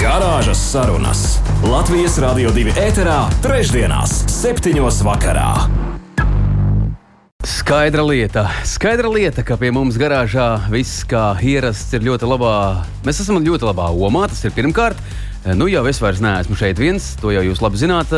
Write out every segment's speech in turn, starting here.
Garāžas sarunas Latvijas Rādio 2 ēterā, trešdienās, septiņos vakarā. Skaidra lieta. Skaidra lieta, ka pie mums garāžā viss kā ierasts ir ļoti labā. Mēs esam ļoti labā omā, tas ir pirmkārt. Nu jau es vairs neesmu šeit viens, to jau jūs labi zināt.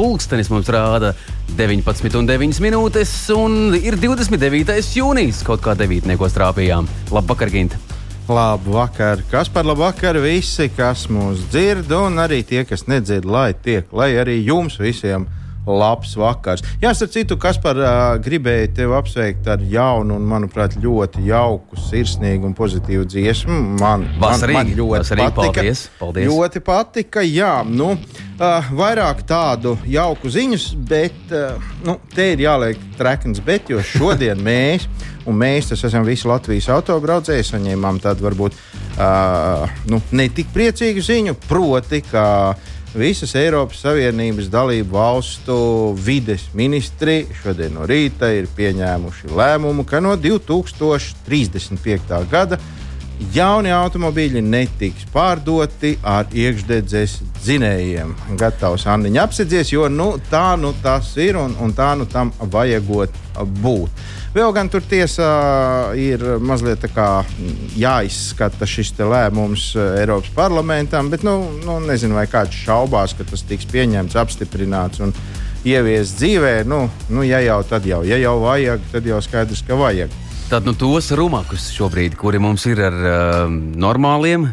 Pulkstenis mums rāda 19,9 minūtes, un ir 29. jūnijas. Kaut kā devītniekos trāpījām. Labvakar, Ginte! Labu vakar, kas par labu vakaru visi, kas mūs dzird, un arī tie, kas nedzird, lai tiek, lai arī jums visiem labs vakars. Jāsaka, citu, kas par uh, gribēju tevi apsveikt ar jaunu un, manuprāt, ļoti jauku, sirsnīgu un pozitīvu dziesmu. Man, Vasarīgi, man, man ļoti vasarīgi, patika. paldies, paldies. Ļoti patika, jā. Nu, uh, vairāk tādu jauku ziņu, bet uh, nu, te ir jāliek trekns, bet jo šodien mēs, un mēs tas esam visi Latvijas autobraucēji, saņēmām tādu varbūt uh, nu, ne tik priecīgu ziņu, proti, ka visas Eiropas Savienības dalību valstu vides ministri šodien no rīta ir pieņēmuši lēmumu, ka no 2035. gada jaunie automobīļi netiks pārdoti ar iekšdedzes dzinējiem. Gatavs Anniņa apsidzies, jo nu, tā nu tas ir un, un tā nu tam vajagot būt. Vēl gan tur tiesā ir mazliet jāizskata šis lēmums Eiropas parlamentam, bet nu, nu, nezinu, vai kāds šaubās, ka tas tiks pieņemts, apstiprināts un ieviests dzīvē. Nu, nu, ja jau tad jau, ja jau vajag, tad jau skaidrs, ka vajag. Tad nu, tos rumakus šobrīd, kuri mums ir ar uh, normāliem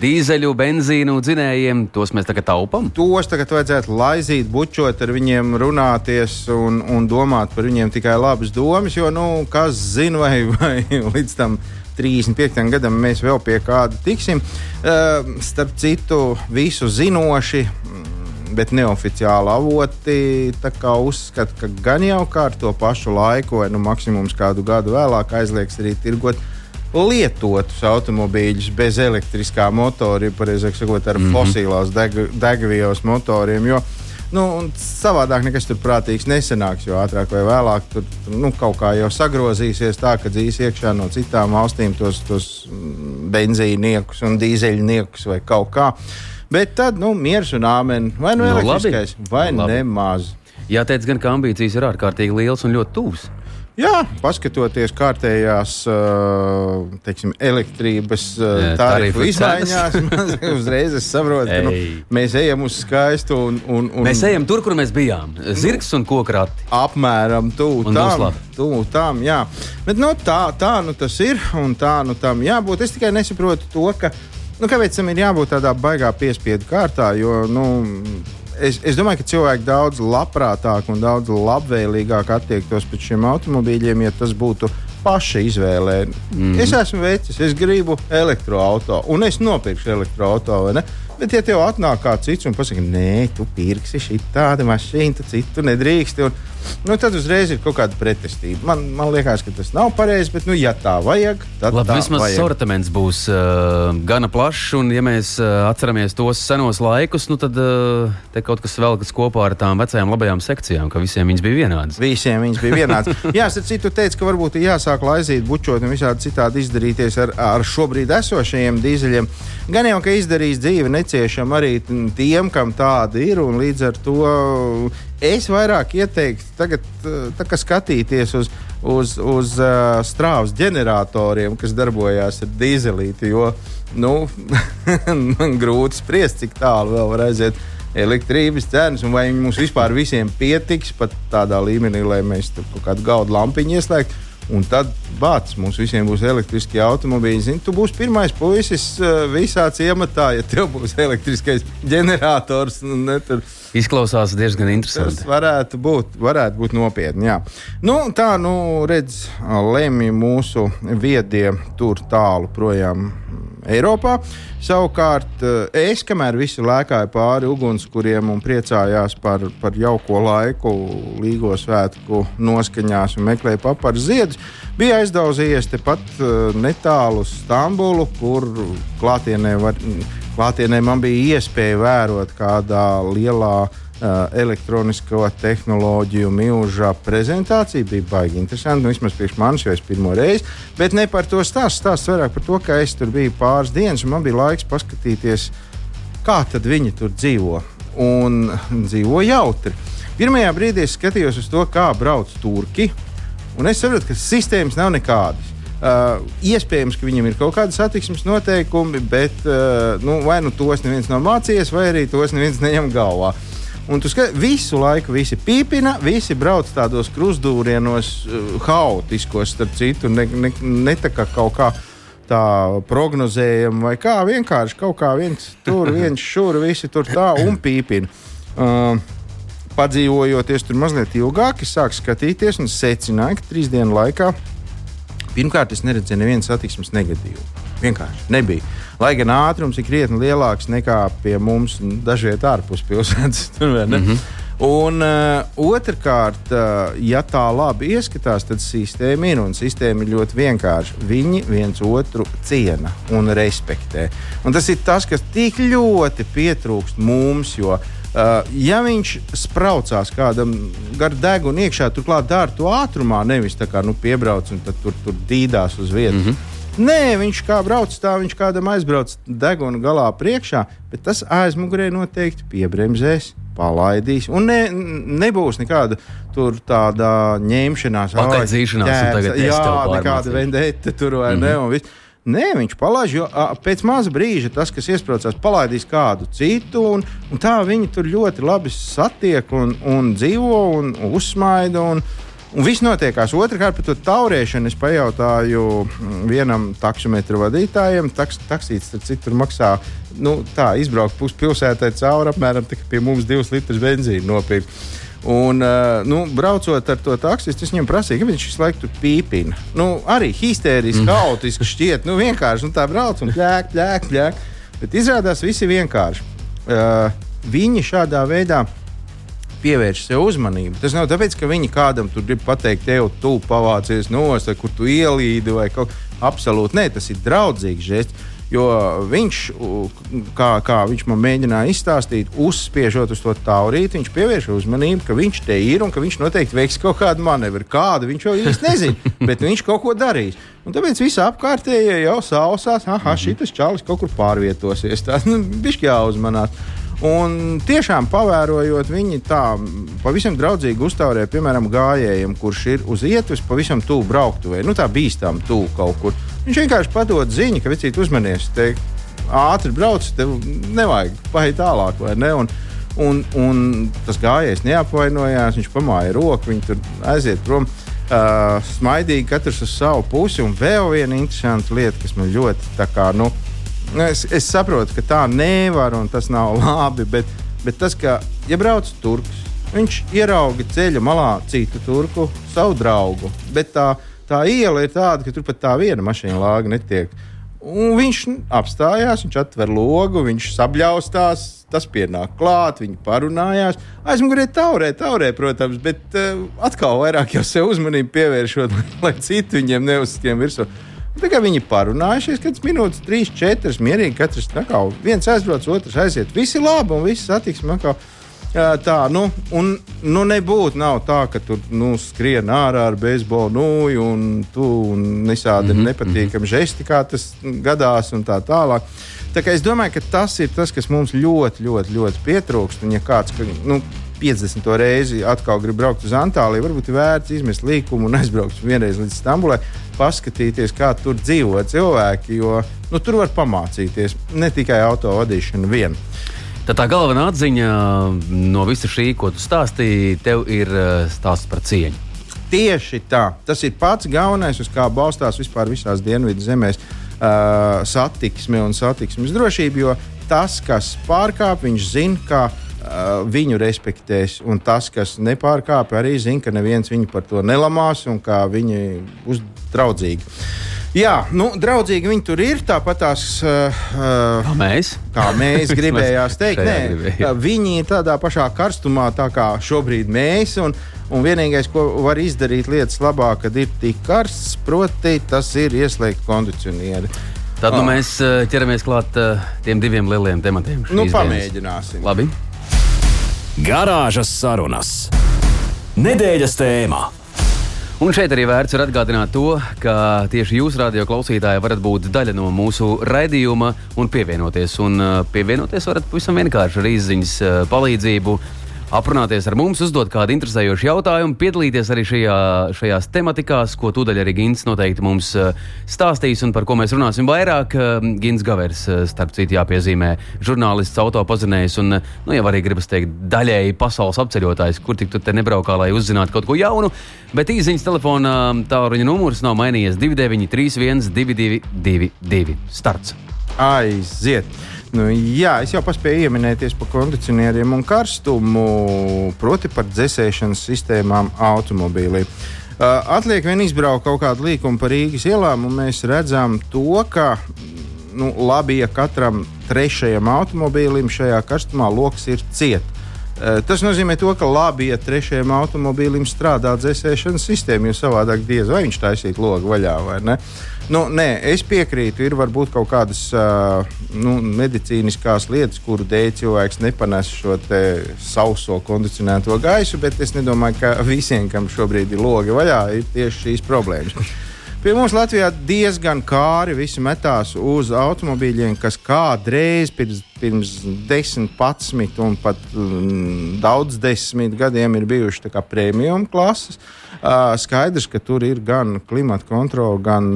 dīzeļu, benzīnu dzinējiem, tos mēs tagad taupām. Tos tagad vajadzētu laizīt, bučot ar viņiem, runāties un, un domāt par viņiem tikai labas domas. Jo, nu, kas zina, vai, vai līdz tam 35. gadam mēs vēl pie kāda tiksim. Uh, starp citu, visu zinoši. Bet neoficiāli avoti uzskata, ka gan jau kā ar to pašu laiku, vai nu maksimums kādu gadu vēlāk aizliegs arī tirgot lietotus automobīļus bez elektriskā motora, ja pareizāk sakot, ar mm -hmm. fosilās deg degvielas motoriem. Jo, nu, savādāk nekas tur prātīgs nesenāks, jo ātrāk vai vēlāk tur nu, kaut kā jau sagrozīsies tā, ka dzīs iekšā no citām valstīm tos, tos benzīniekus un dīzeļniekus vai kaut kā. Bet tad, nu, miers un āmen. Vai nu, nu elektriskais, labi. vai labi. nemaz. Jāteic, gan ka ambīcijas ir ārkārtīgi lielas un ļoti tuvas. Jā, paskatoties kārtējās teiksim, elektrības tarifu izmaiņās, uzreiz es saprotu, ka nu, mēs ejam uz skaistu. Un, un, un mēs ejam tur, kur mēs bijām. Zirgs un kokrati. Apmēram tuvu tam. Tuvu tam, jā. Bet nu, tā, tā nu tas ir un tā nu tam jābūt. Es tikai nesaprotu to, ka nu, kāpēc tam ir jābūt tādā baigā piespiedu kārtā. Jo, nu, es, es domāju, ka cilvēki daudz labprātāk un daudz labvēlīgāk attiektos pret šiem automobīļiem, ja tas būtu paša izvēlē. Mm. Es esmu veicis, es gribu elektroautorātu, un es nopirkšu elektroautorātu. Bet, ja tev atnāk kāds cits un pasakā, nē, tu pirksi šī tādu mašīnu, tad citu nedrīkst. Un, nu, tad uzreiz ir kaut kāda pretestība. Man, man liekas, ka tas nav pareizi, bet, nu, ja tā vajag, tad Labi, tā vismaz vajag. sortiments būs uh, gana plašs. Un, ja mēs uh, atceramies tos senos laikus, nu, tad uh, te kaut kas vēl kas kopā ar tām vecajām labajām sekcijām, ka visiem viņas bija vienādas. Visiem viņas bija vienādas. Jā, starp citu, teica, ka varbūt jāsāk laizīt, bučot un visādi citādi izdarīties ar, ar šobrīd esošajiem dīzeļiem. Gan jau, ka izdarīs dzīvi neciešam arī tiem, kam tāda ir, un līdz ar to es vairāk ieteiktu tagad, tā, skatīties uz, uz, uz uh, strāvas ģeneratoriem, kas darbojās ar dīzelīti. Jo nu, man grūti spriest, cik tālu vēl var aiziet elektrības cenas, un vai mums vispār visiem pietiks pat tādā līmenī, lai mēs kaut kādu gaudu lampiņu ieslēgtu. Un tad bācis mums visiem būs elektriskie automobīļi. Zini, tu būsi pirmais puisis uh, visā ciematā, ja tev būs elektriskais ģenerators. Nu, ne, tur, Izklausās diezgan Tas interesanti. varētu būt, varētu būt nopietni. Jā. Nu, tā, nu, redz, lemj mūsu viedie tur tālu projām Eiropā. Savukārt, eh, es, kamēr visi lēkāja pāri ugunskuriem un priecājās par, par jauko laiku, Līgo svētku noskaņās un meklēja paparu ziedus, bija aizdauzījies tepat eh, netālu Stambulu, kur klātienē, var, klātienē man bija iespēja vērot kādā lielā uh, elektronisko tehnoloģiju milža prezentācija. Bija baigi interesanti, nu, vismaz priekš manis, jo es pirmo reizi. Bet ne par to stāstu, stāsts vairāk par to, ka es tur biju pāris dienas un man bija laiks paskatīties, kā viņi tur dzīvo. Un dzīvo jautri. Pirmajā brīdī es skatījos uz to, kā brauc turki. Un es saprotu, ka sistēmas nav nekādas. Uh, iespējams, ka viņam ir kaut kāda satiksmes noteikumi, bet uh, nu, vai nu tos neviens nav mācījies, vai arī tos neviens neņem galvā. Un tu skaties, visu laiku visi pīpina, visi brauc tādos krustūrienos, uh, haotiskos, starp citu, ne, ne, ne tā kā kaut kā tā prognozējama, vai kā vienkārši kaut kā viens tur, viens šur, visi tur tā un pīpina. Uh, padzīvojoties tur mazliet ilgāk, es sāku skatīties un secināju, ka trīs dienu laikā pirmkārt es neredzēju nevienu satiksmes negadījumu. Vienkārši nebija. Lai gan ātrums ir krietni lielāks nekā pie mums dažviet ārpus pilsētas. tur, vai ne? Un uh, otrkārt, uh, ja tā labi ieskatās, tad sistēma ir un sistēma ir ļoti vienkārša. Viņi viens otru ciena un respektē. Un tas ir tas, kas tik ļoti pietrūkst mums. Jo, Uh, ja viņš spraucās kādam gar degunu iekšā, turklāt dara to ātrumā, nevis tā kā nu, piebrauc un tur, tur dīdās uz vietas. Mm -hmm. Nē, viņš kā brauc tā, viņš kādam aizbrauc deguna galā priekšā, bet tas aizmugurē noteikti piebremzēs. Palaidīs, un ne, nebūs nekāda tur tāda ņemšanās, es jā, nekāda vendeta tur vai mm -hmm. ne. un viss. Nē, viņš palaiž, jo a, pēc maza brīža tas, kas iesprūcās, palaidīs kādu citu, un, un tā viņi tur ļoti labi satiek un, un dzīvo un uzsmaida. Un, Un viss notiekās. Otrakārt, par to taurēšanu es pajautāju mm, vienam taksometru vadītājam. Taks, taksīts tur citur maksā, nu, tā izbraukt puspilsētai cauri apmēram tā, pie mums divas litrus benzīna nopirkt. Un, uh, nu, braucot ar to taksistu, es viņam prasīju, ka viņš visu laiku tur pīpina. Nu, arī histēriski, haotiski šķiet. Nu, vienkārši nu, tā brauc un plēk, plēk, plēk. Bet izrādās, viss ir vienkārši. Uh, viņi šādā veidā pievērš sev uzmanību. Tas nav tāpēc, ka viņi kādam tur grib pateikt, tev tu pavācies nost, vai kur tu ielīdi, vai kaut kā absolūti. Nē, tas ir draudzīgs žests. Jo viņš, kā, kā viņš man mēģināja izstāstīt, uzspiežot uz to taurīti, viņš pievērš uzmanību, ka viņš te ir un ka viņš noteikti veiks kaut kādu manevru. Kādu viņš jau īsti nezina, bet viņš kaut ko darīs. Un tāpēc viss apkārtējie jau sausās, ah, šis čalis kaut kur pārvietosies. Tā nu, bija jāuzmanās. Un tiešām pavērojot, viņi tā pavisam draudzīgi uztaurē, piemēram, gājējiem, kurš ir uz ietves pavisam tuvu brauktuvei, nu tā bīstām tuvu kaut kur. Viņš vienkārši padod ziņu, ka vecīt uzmanies, te ātri brauc, tev nevajag paiet tālāk, vai ne? Un, un, un tas gājējs neapvainojās, viņš pamāja roku, viņi tur aiziet prom. Uh, smaidīgi katrs uz savu pusi, un vēl viena interesanta lieta, kas man ļoti tā kā, nu, Nu, Es, es saprotu, ka tā nevar un tas nav labi, bet, bet tas, ka, ja brauc turks, viņš ierauga ceļa malā citu turku, savu draugu. Bet tā, tā iela ir tāda, ka tur pat tā viena mašīna lāga netiek. Un viņš apstājās, viņš atver logu, viņš sabļaustās, tas pienāk klāt, viņi parunājās. Aizmugurē taurē, taurē, protams, bet uh, atkal vairāk jau sev uzmanību pievēršot, lai, citi viņiem neuzskrien virsū. Kā viņi parunājušies, kad minūtes, trīs, četras, mierīgi katrs kā viens aizbrauc, otrs aiziet. Visi labi un viss. Jā, Tā, nu, un, nu, nebūtu nav tā, ka tur nu, skrien ārā ar beisbolu nūju un, tu, un visādi mm -hmm. nepatīkami žesti, kā tas gadās un tā tālāk. Tā kā es domāju, ka tas ir tas, kas mums ļoti, ļoti, ļoti pietrūkst. Un, ja kāds nu, 50. reizi atkal grib braukt uz Antāliju, varbūt ir vērts izmest līkumu un aizbraukt vienreiz līdz Stambulai, paskatīties, kā tur dzīvo cilvēki. Jo nu, tur var pamācīties ne tikai auto vadīšanu vien. Tad tā galvenā atziņa no visa šī, ko tu stāstīji, tev ir eh, stāsts par cieņu. Tieši tā. Tas ir pats galvenais, uz kā balstās vispār visās dienvidu zemēs uh, satiksme un satiksmes drošība. Jo tas, kas pārkāpj, viņš zina, uh, viņu respektēs. Un tas, kas nepārkāpj, arī zina, ka neviens viņu par to nelamās un kā viņi būs draudzīgi. Jā, nu, draudzīgi viņi tur ir. Tāpat tās uh, kā mēs, kā mēs gribējām teikt, nē, viņi ir tādā pašā karstumā, tā kā šobrīd mēs. Un, un vienīgais, ko var izdarīt lietas labā, kad ir tik karsts, proti, tas ir ieslēgt kondicionieri. Tad nu, oh. mēs ķeramies klāt tiem diviem lieliem tematiem. Nu, pamēģināsim. Labi. Garāžas sarunas. Nedēļas tēmā. Un šeit arī vērts ir atgādināt to, ka tieši jūs, radio klausītāji, varat būt daļa no mūsu raidījuma un pievienoties. Un pievienoties varat pavisam vienkārši ar izziņas palīdzību aprunāties ar mums, uzdot kādu interesējošu jautājumu, piedalīties arī šajā, šajās tematikās, ko tūdaļ arī Gins noteikti mums eh, stāstīs un par ko mēs runāsim vairāk. Eh, Gins Gavers, eh, starp citu, jāpiezīmē, žurnālists, autopazinējs un, nu, jau arī gribas teikt, daļēji pasaules apceļotājs, kur tik tu te nebraukā, lai uzzinātu kaut ko jaunu. Bet īsiņas telefona tālruņa numurs nav mainījies 293, 1222. Starts! Aiziet! Nu, jā, es jau paspēju ieminēties par kondicionieriem un karstumu, proti par dzēsēšanas sistēmām automobīlī. Atliek vien izbraukt kaut kādu līkumu par Rīgas ielām, un mēs redzam to, ka nu, labi, ja katram trešajam automobīlim šajā karstumā lokus ir ciets. Uh, tas nozīmē, to, ka labi, ja trešajam automobīlim strādā dzēsēšanas sistēma, jo savādāk diez vai viņš taisītu logu vaļā vai ne. Uh, Nu, nē, es piekrītu, ir varbūt kaut kādas uh, nu, medicīniskās lietas, kuru dēļ cilvēks nepanes šo sauso kondicionēto gaisu, bet es nedomāju, ka visiem, kam šobrīd ir logi vaļā, ir tieši šīs problēmas. Pie mums Latvijā diezgan kāri visi metās uz automobīļiem, kas kādreiz pirms, pirms 10, 11 un pat mm, daudz desmit gadiem ir bijuši premium klases. Uh, skaidrs, ka tur ir gan klimata kontrole, gan,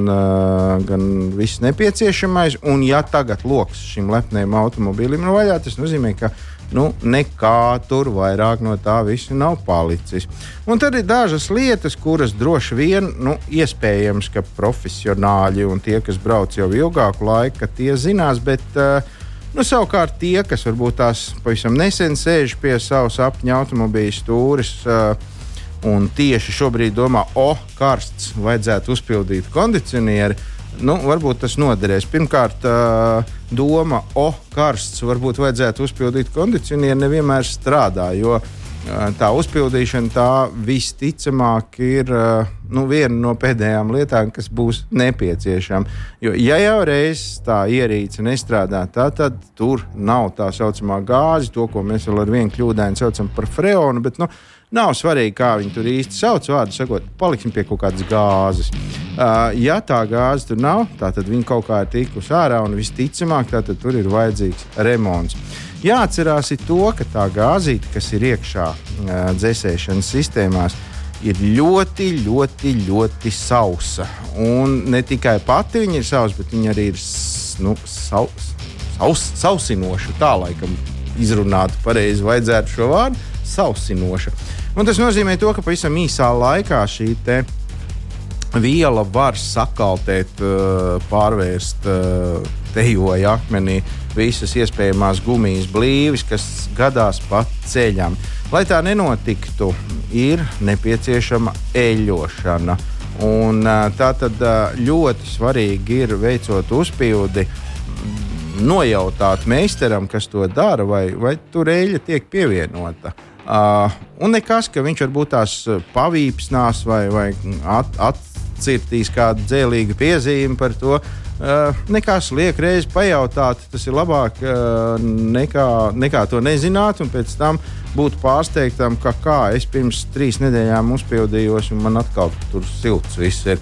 gan viss nepieciešamais. Un, ja tagad lokus šim lepniem automobīlim ir vaļā, tas nozīmē, ka nu, nekā tur vairāk no tā visa nav palicis. Un tad ir dažas lietas, kuras droši vien, nu, iespējams, ka profesionāļi un tie, kas brauc jau ilgāku laiku, tie zinās. Bet, Nu, savukārt, tie, kas varbūt tās pavisam nesen sēž pie savas apņa automobīļa stūres, uh, un tieši šobrīd domā, o, karsts, vajadzētu uzpildīt kondicionieri, nu, varbūt tas noderēs. Pirmkārt, doma, o, karsts, varbūt vajadzētu uzpildīt kondicionieri, nevienmēr strādā. Jo tā uzpildīšana tā visticamāk ir nu, viena no pēdējām lietām, kas būs nepieciešama. Jo, ja jau reiz tā ierīce nestrādā, tā, tad tur nav tā saucamā gāze, to, mēs vēl ar vienu kļūdainu saucam par freonu. Bet, nu, Nav svarīgi, kā viņi tur īsti sauc, vārdu sakot, paliksim pie kaut kādas gāzes. Uh, ja tā gāze tur nav, tad viņi kaut kā ir tikusi ārā un visticamāk tur ir vajadzīgs remonts. Jāatcerās to, ka tā gāzīte, kas ir iekšā uh, dzēsēšanas sistēmās, ir ļoti, ļoti, ļoti sausa. Un ne tikai pati viņa ir sausa, bet viņa arī ir nu, saus, saus, sausinoša. Tā laikam izrunāt pareizi vajadzētu šo vārdu - sausinoša. Un tas nozīmē, to, ka pavisam īsā laikā šī viela var sakaltēt, eh, pārvērst eh, tejoja akmenī visas iespējamās gumijas blīvis, kas gadās pa ceļam. Lai tā nenotiktu, ir nepieciešama eļļošana. Un, eh, tā tad ļoti svarīgi ir veicot uzpildi, nojautāt meistaram, kas to dara, vai, vai tur eļļa tiek pievienota. Uh, un nekas, ka viņš varbūt tās uh, pavīpsnās vai, vai at, atcirtīs kādu dzēlīgu piezīmi par to. Uh, nekas liek reizi pajautāt, tas ir labāk uh, nekā, nekā to nezināt, un pēc tam būt pārsteigtam, ka kā es pirms trīs nedēļām uzpildījos, un man atkal tur silts viss ir.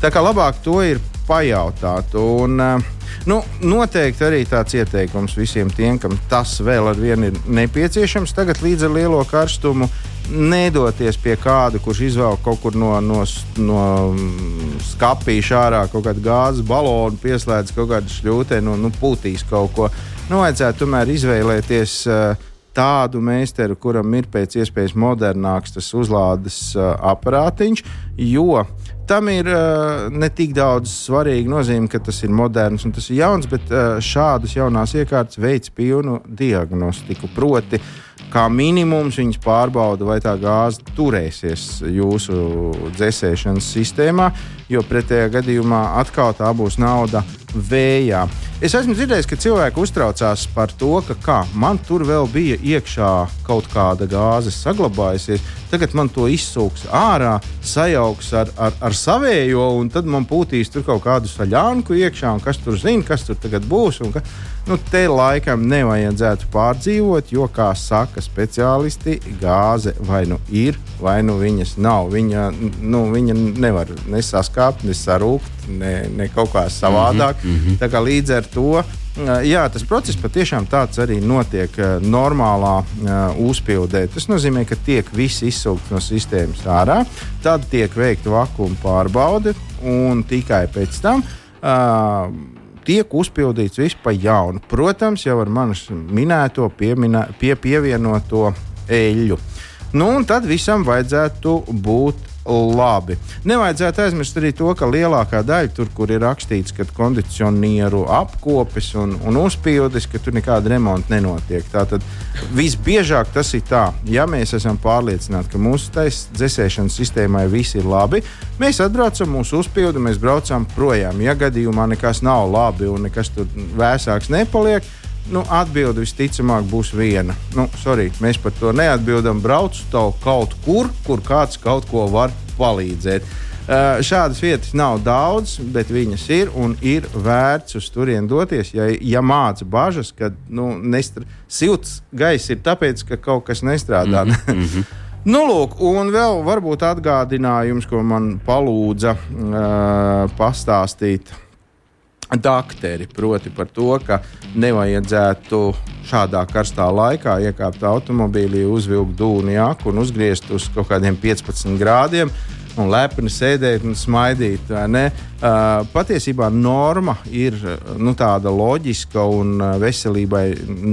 Tā kā labāk to ir pajautāt. Un, uh, Nu, noteikti arī tāds ieteikums visiem tiem, kam tas vēl ar vienu ir nepieciešams. Tagad līdz ar lielo karstumu nedoties pie kāda, kurš izvēl kaut kur no, no, no skāpīša ārā kaut kādu gāzes balonu, pieslēdz kaut kādu šļūteni, nu, nu pūtīs kaut ko. Nu, vajadzētu tomēr izvēlēties. Uh, tādu meistaru, kuram ir pēc iespējas modernāks tas uzlādes uh, aparātiņš, jo tam ir uh, ne tik daudz svarīga nozīme, ka tas ir moderns un tas ir jauns, bet uh, šādas jaunās iekārtas veids pilnu diagnostiku. Proti, kā minimums viņas pārbauda, vai tā gāze turēsies jūsu dzēsēšanas sistēmā, jo pretējā gadījumā atkal tā būs nauda vējā. Es esmu dzirdējis, ka cilvēki uztraucās par to, ka kā, man tur vēl bija iekšā kaut kāda gāze saglabājusies. Tagad man to izsūks ārā, sajauks ar, ar, ar savējo, un tad man pūtīs tur kaut kādu saļānku iekšā, un kas tur zina, kas tur tagad būs. Ka, nu, te laikam nevajadzētu pārdzīvot, jo, kā saka speciālisti, gāze vai nu ir, vai nu viņas nav. Viņa, nu, viņa nevar nesaskāpt, ne sarūkt, ne, ne kaut kā savādāk. Mm -hmm. Tā kā līdz ar to. Jā, tas process patiešām tāds arī notiek normālā uzpildē. Tas nozīmē, ka tiek viss izsūkts no sistēmas ārā, tad tiek veikta vakuma pārbaude, un tikai pēc tam uh, tiek uzpildīts viss pa jaunu. Protams, jau ar manis minēto pieminē, pie pievienoto eļļu. Nu, un tad visam vajadzētu būt labi. Nevajadzētu aizmirst arī to, ka lielākā daļa tur, kur ir rakstīts, ka kondicionieru apkopes un, un uzpildes, ka tur nekāda remonta nenotiek. Tātad visbiežāk tas ir tā, ja mēs esam pārliecināti, ka mūsu dzēsēšanas sistēmai viss ir labi, mēs atbraucam mūsu uzpildi, mēs braucam projām. Ja gadījumā nekas nav labi un nekas tur vēsāks nepaliek, Nu, Atbilde visticamāk būs viena. Nu, sorry, mēs par to neatbildam. Braucu to kaut kur, kur kāds kaut ko var palīdzēt. Uh, šādas vietas nav daudz, bet viņas ir un ir vērts uz turieni doties. Ja, ja māca bažas, ka nu, nestra... silts gaiss ir tāpēc, ka kaut kas nestrādā. Mm -hmm. Nu, lūk, un vēl varbūt atgādinājums, ko man palūdza uh, pastāstīt dakteri, proti par to, ka nevajadzētu šādā karstā laikā iekāpt automobīlī, uzvilkt dūnu jaku un uzgriezt uz kaut kādiem 15 grādiem. Un lepni sēdēt un smaidīt. Uh, patiesībā norma ir nu, tāda loģiska un veselībai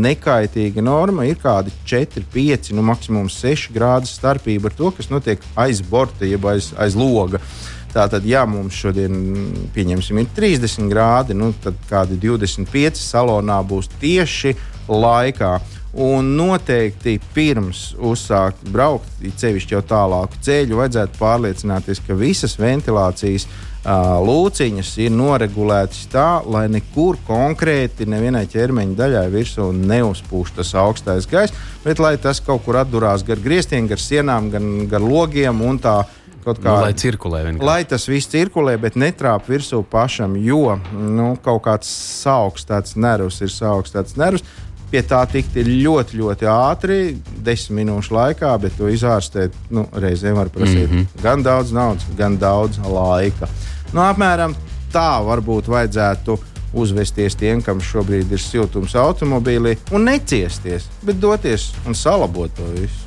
nekaitīga norma. Ir kādi 4, 5, nu, maksimums 6 grādu starpība ar to, kas notiek aiz borta, jeb aiz, aiz loga. Uh, Tātad, ja mums šodien pieņemsim, ir 30 grādi, nu, tad kādi 25 salonā būs tieši laikā. Un noteikti pirms uzsākt braukt, ceļš jau tālāku ceļu, vajadzētu pārliecināties, ka visas ventilācijas uh, lūciņas ir noregulētas tā, lai nekur konkrēti nevienai ķermeņa daļai virsū neuzpūš tas augstais gaiss, bet lai tas kaut kur atdurās gar griestiem, gar sienām, gan gar logiem un tā kaut kā. Nu, lai cirkulē vienkārši. Lai tas viss cirkulē, bet netrāp virsū pašam, jo nu, kaut kāds augsts nervs ir augsts nervs. Pie tā tikt ir ļoti, ļoti ātri, desmit minūšu laikā, bet to izārstēt nu, reizēm var prasīt mm -hmm. gan daudz naudas, gan daudz laika. Nu, apmēram tā varbūt vajadzētu uzvesties tiem, kam šobrīd ir siltums automobīlī, un neciesties, bet doties un salabot to visu.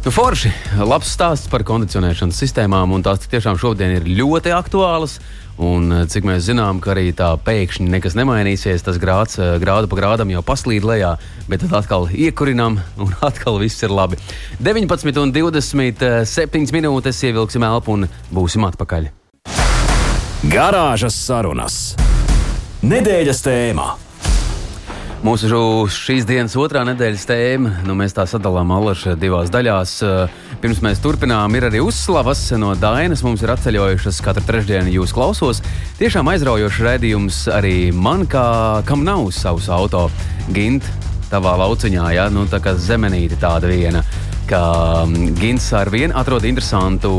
Nu, forši, labs stāsts par kondicionēšanas sistēmām, un tās tiešām šodien ir ļoti aktuālas. Un, eh, cik mēs zinām, ka arī tā pēkšņi nekas nemainīsies, tas grāds eh, grādu pa grādam jau paslīd lejā, bet tad atkal iekurinām, un atkal viss ir labi. 19 un 27 minūtes ievilksim elpu un būsim atpakaļ. Garāžas sarunas. Nedēļas tēmā. Mūsu šīs dienas otrā nedēļas tēma, nu, mēs tā sadalām alašu divās daļās. Pirms mēs turpinām, ir arī uzslavas no Dainas. Mums ir atceļojušas katru trešdienu, jūs klausos. Tiešām aizraujošs redzējums arī man, kā, kam nav savs auto. Gint, tavā lauciņā, ja nu, tā kā zemenīte tāda viena ka mm, Gins ar vienu atrod interesantu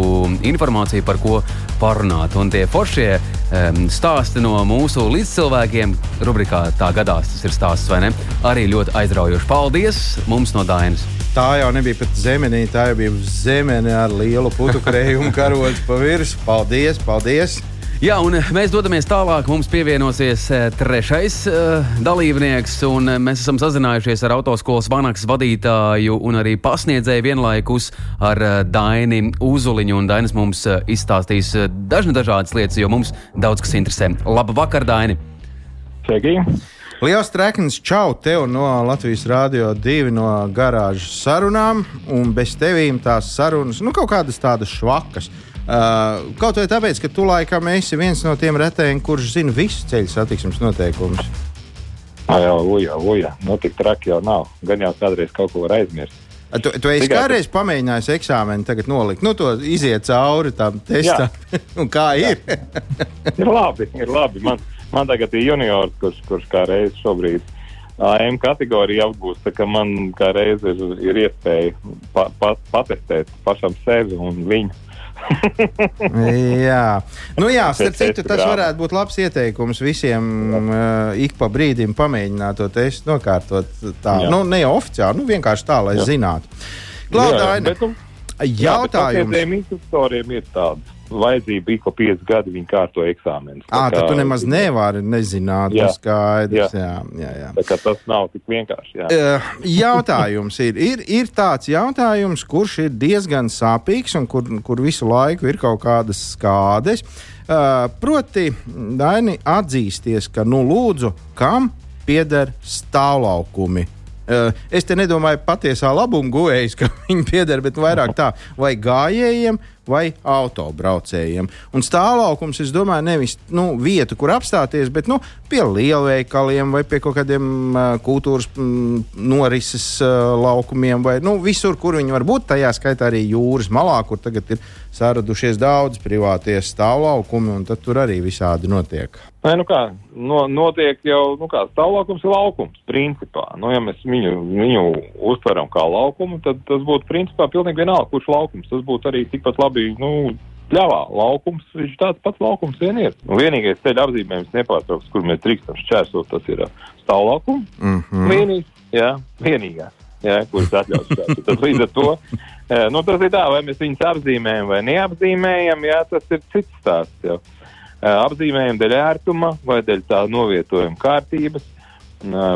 informāciju, par ko parunāt. Un tie foršie um, stāsti no mūsu līdzcilvēkiem, rubrikā tā gadās, tas ir stāsts vai ne? Arī ļoti aizraujoši. Paldies mums no Dainas! Tā jau nebija pat zemenīte, tā jau bija zemene ar lielu putu krējumu karogu pa virsmu. Paldies, paldies! Jā, un eh, mēs dodamies tālāk. Mums pievienosies eh, trešais uh, dalībnieks, un mēs esam sazinājušies ar autoskolas vanaks vadītāju un arī pasniedzēju vienlaikus ar Daini Uzuliņu. Un Dainis mums izstāstīs dažna dažādas lietas, jo mums daudz kas interesē. Labu vakar, Daini! Sveiki! Liels treknis, čau tev no Latvijas Rādio 2 no garāžas sarunām, un bez tevīm tās sarunas, nu kaut kādas tādas švakas. Uh, kaut vai tāpēc, ka tu laikam esi viens no tiem retajiem, kurš zina visu ceļu satiksmes noteikumus. Jā, uja, uja. Nu, tik traki jau nav. Gan jau kādreiz kaut ko var aizmirst. Tu, tu esi kādreiz pamēģinājis eksāmenu, tagad nolikt, nu, to iziet cauri tam testam. kā ir? ir labi, ir labi. Man, man tagad ir juniors, kurš, kurš kā reiz šobrīd AM kategoriju apgūst, tā ka man kā reiz ir, ir iespēja pa, pa, patestēt pašam sevi un viņu. jā, nu jā, starp citu, tas varētu būt labs ieteikums visiem uh, ik pa brīdim pamēģināt to testu nokārtot. Tā, jā. nu, ne oficiāli, nu vienkārši tā, lai jā. zinātu. Klaudaini, nu, jautājums. Jā, instruktoriem ir tāds vajadzība ik pa pieci gadi viņa kārto eksāmenus. Ah, tad tu nemaz nevari nezināt, jā, skaidrs. Jā. Jā, jā, jā. Tā tas nav tik vienkārši. Jā. Uh, jautājums ir, ir, ir tāds jautājums, kurš ir diezgan sāpīgs un kur, kur visu laiku ir kaut kādas skādes. Uh, proti, Daini atzīsties, ka, nu, lūdzu, kam pieder stāvlaukumi? Uh, es te nedomāju patiesā labuma guvējs, ka viņi pieder, bet vairāk tā, vai gājējiem, vai autobraucējiem. Un stāvlaukums, es domāju, nevis nu, vietu, kur apstāties, bet nu, pie lielveikaliem vai pie kaut kādiem uh, kultūras m, norises uh, laukumiem, vai nu, visur, kur viņi var būt. Tajā skaitā arī jūras malā, kur tagad ir saradušies daudz privātie stāvlaukumi, un tur arī visādi notiek. Nē, nu kā, no, notiek jau nu kā, stāvlaukums ir laukums, principā. Nu, ja mēs viņu, viņu uztveram kā laukumu, tad tas būtu principā pilnīgi vienalga, kurš laukums. Tas būtu arī tikpat labi, nu, pļāvā laukums, viņš tāds pats laukums vien ir. Nu, vienīgais ceļa apzīmējums nepārtraukts, kur mēs drīkstam šķērsot, tas ir stāvlaukums. Mm -hmm. Vienīgs, jā, vienīgās ja, kuras atļaus šādu. Tad līdz ar to nu, tas ir tā, vai mēs viņus apzīmējam vai neapzīmējam, jā, tas ir cits stāsts. Jau. Apzīmējam dēļ ērtuma vai dēļ tā novietojuma kārtības,